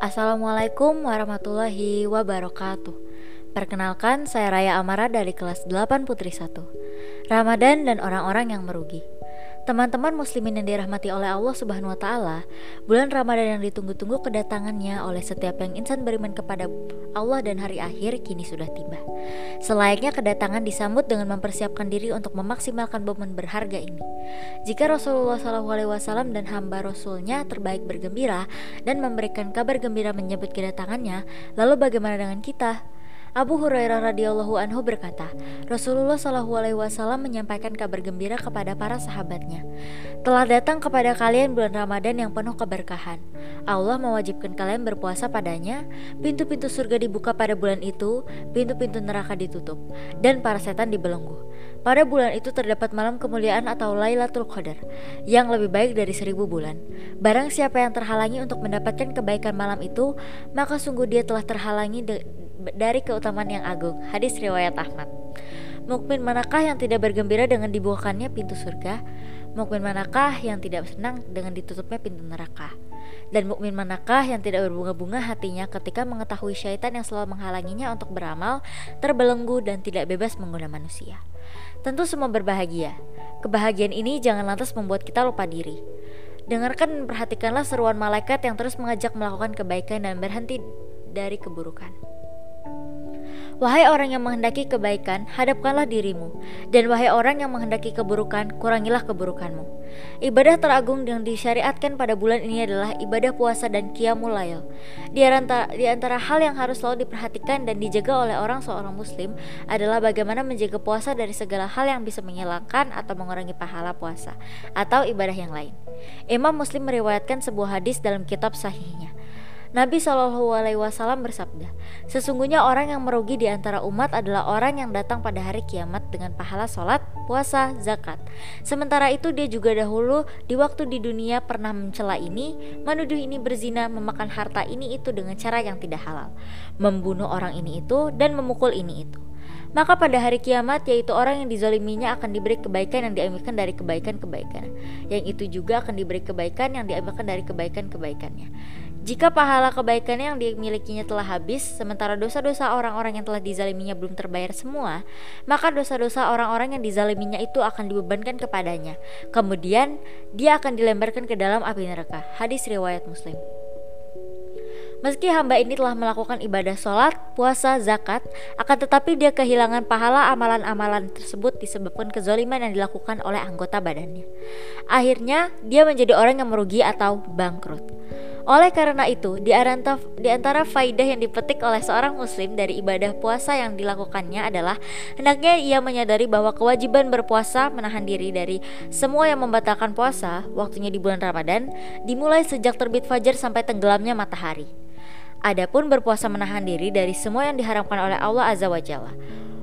Assalamualaikum warahmatullahi wabarakatuh. Perkenalkan, saya Raya Amara dari kelas 8 Putri 1. Ramadan dan orang-orang yang merugi. Teman-teman muslimin yang dirahmati oleh Allah Subhanahu wa taala, bulan Ramadan yang ditunggu-tunggu kedatangannya oleh setiap yang insan beriman kepada Allah dan hari akhir kini sudah tiba. Selayaknya kedatangan disambut dengan mempersiapkan diri untuk memaksimalkan momen berharga ini. Jika Rasulullah SAW dan hamba Rasulnya terbaik bergembira dan memberikan kabar gembira menyebut kedatangannya, lalu bagaimana dengan kita? Abu Hurairah radhiyallahu anhu berkata, Rasulullah shallallahu alaihi wasallam menyampaikan kabar gembira kepada para sahabatnya. Telah datang kepada kalian bulan Ramadan yang penuh keberkahan. Allah mewajibkan kalian berpuasa padanya, pintu-pintu surga dibuka pada bulan itu, pintu-pintu neraka ditutup, dan para setan dibelenggu. Pada bulan itu terdapat malam kemuliaan atau Lailatul Qadar yang lebih baik dari seribu bulan. Barang siapa yang terhalangi untuk mendapatkan kebaikan malam itu, maka sungguh dia telah terhalangi dari keutamaan yang agung. Hadis riwayat Ahmad. Mukmin manakah yang tidak bergembira dengan dibukakannya pintu surga? Mukmin manakah yang tidak senang dengan ditutupnya pintu neraka? Dan mukmin manakah yang tidak berbunga-bunga hatinya ketika mengetahui syaitan yang selalu menghalanginya untuk beramal, terbelenggu dan tidak bebas menggunakan manusia? Tentu semua berbahagia. Kebahagiaan ini jangan lantas membuat kita lupa diri. Dengarkan dan perhatikanlah seruan malaikat yang terus mengajak melakukan kebaikan dan berhenti dari keburukan. Wahai orang yang menghendaki kebaikan, hadapkanlah dirimu, dan wahai orang yang menghendaki keburukan, kurangilah keburukanmu. Ibadah teragung yang disyariatkan pada bulan ini adalah ibadah puasa dan qiyamul. Di di antara hal yang harus selalu diperhatikan dan dijaga oleh orang seorang muslim adalah bagaimana menjaga puasa dari segala hal yang bisa menghilangkan atau mengurangi pahala puasa atau ibadah yang lain. Imam Muslim meriwayatkan sebuah hadis dalam kitab sahihnya. Nabi Shallallahu Alaihi Wasallam bersabda, sesungguhnya orang yang merugi di antara umat adalah orang yang datang pada hari kiamat dengan pahala sholat, puasa, zakat. Sementara itu dia juga dahulu di waktu di dunia pernah mencela ini, menuduh ini berzina, memakan harta ini itu dengan cara yang tidak halal, membunuh orang ini itu dan memukul ini itu. Maka pada hari kiamat yaitu orang yang dizaliminya akan diberi kebaikan yang diambilkan dari kebaikan-kebaikan. Yang itu juga akan diberi kebaikan yang diambilkan dari kebaikan-kebaikannya jika pahala kebaikannya yang dimilikinya telah habis, sementara dosa-dosa orang-orang yang telah dizaliminya belum terbayar semua, maka dosa-dosa orang-orang yang dizaliminya itu akan dibebankan kepadanya. Kemudian, dia akan dilemparkan ke dalam api neraka. Hadis riwayat Muslim. Meski hamba ini telah melakukan ibadah sholat, puasa, zakat, akan tetapi dia kehilangan pahala amalan-amalan tersebut disebabkan kezoliman yang dilakukan oleh anggota badannya. Akhirnya, dia menjadi orang yang merugi atau bangkrut. Oleh karena itu, di antara, di antara faidah yang dipetik oleh seorang muslim dari ibadah puasa yang dilakukannya adalah hendaknya ia menyadari bahwa kewajiban berpuasa menahan diri dari semua yang membatalkan puasa, waktunya di bulan Ramadan, dimulai sejak terbit fajar sampai tenggelamnya matahari. Adapun berpuasa menahan diri dari semua yang diharamkan oleh Allah Azza wa Jalla.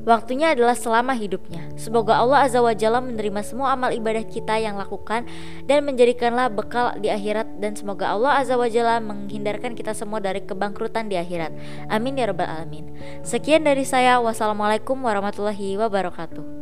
Waktunya adalah selama hidupnya. Semoga Allah Azza wa Jalla menerima semua amal ibadah kita yang lakukan dan menjadikanlah bekal di akhirat dan semoga Allah Azza wa Jalla menghindarkan kita semua dari kebangkrutan di akhirat. Amin ya rabbal alamin. Sekian dari saya. Wassalamualaikum warahmatullahi wabarakatuh.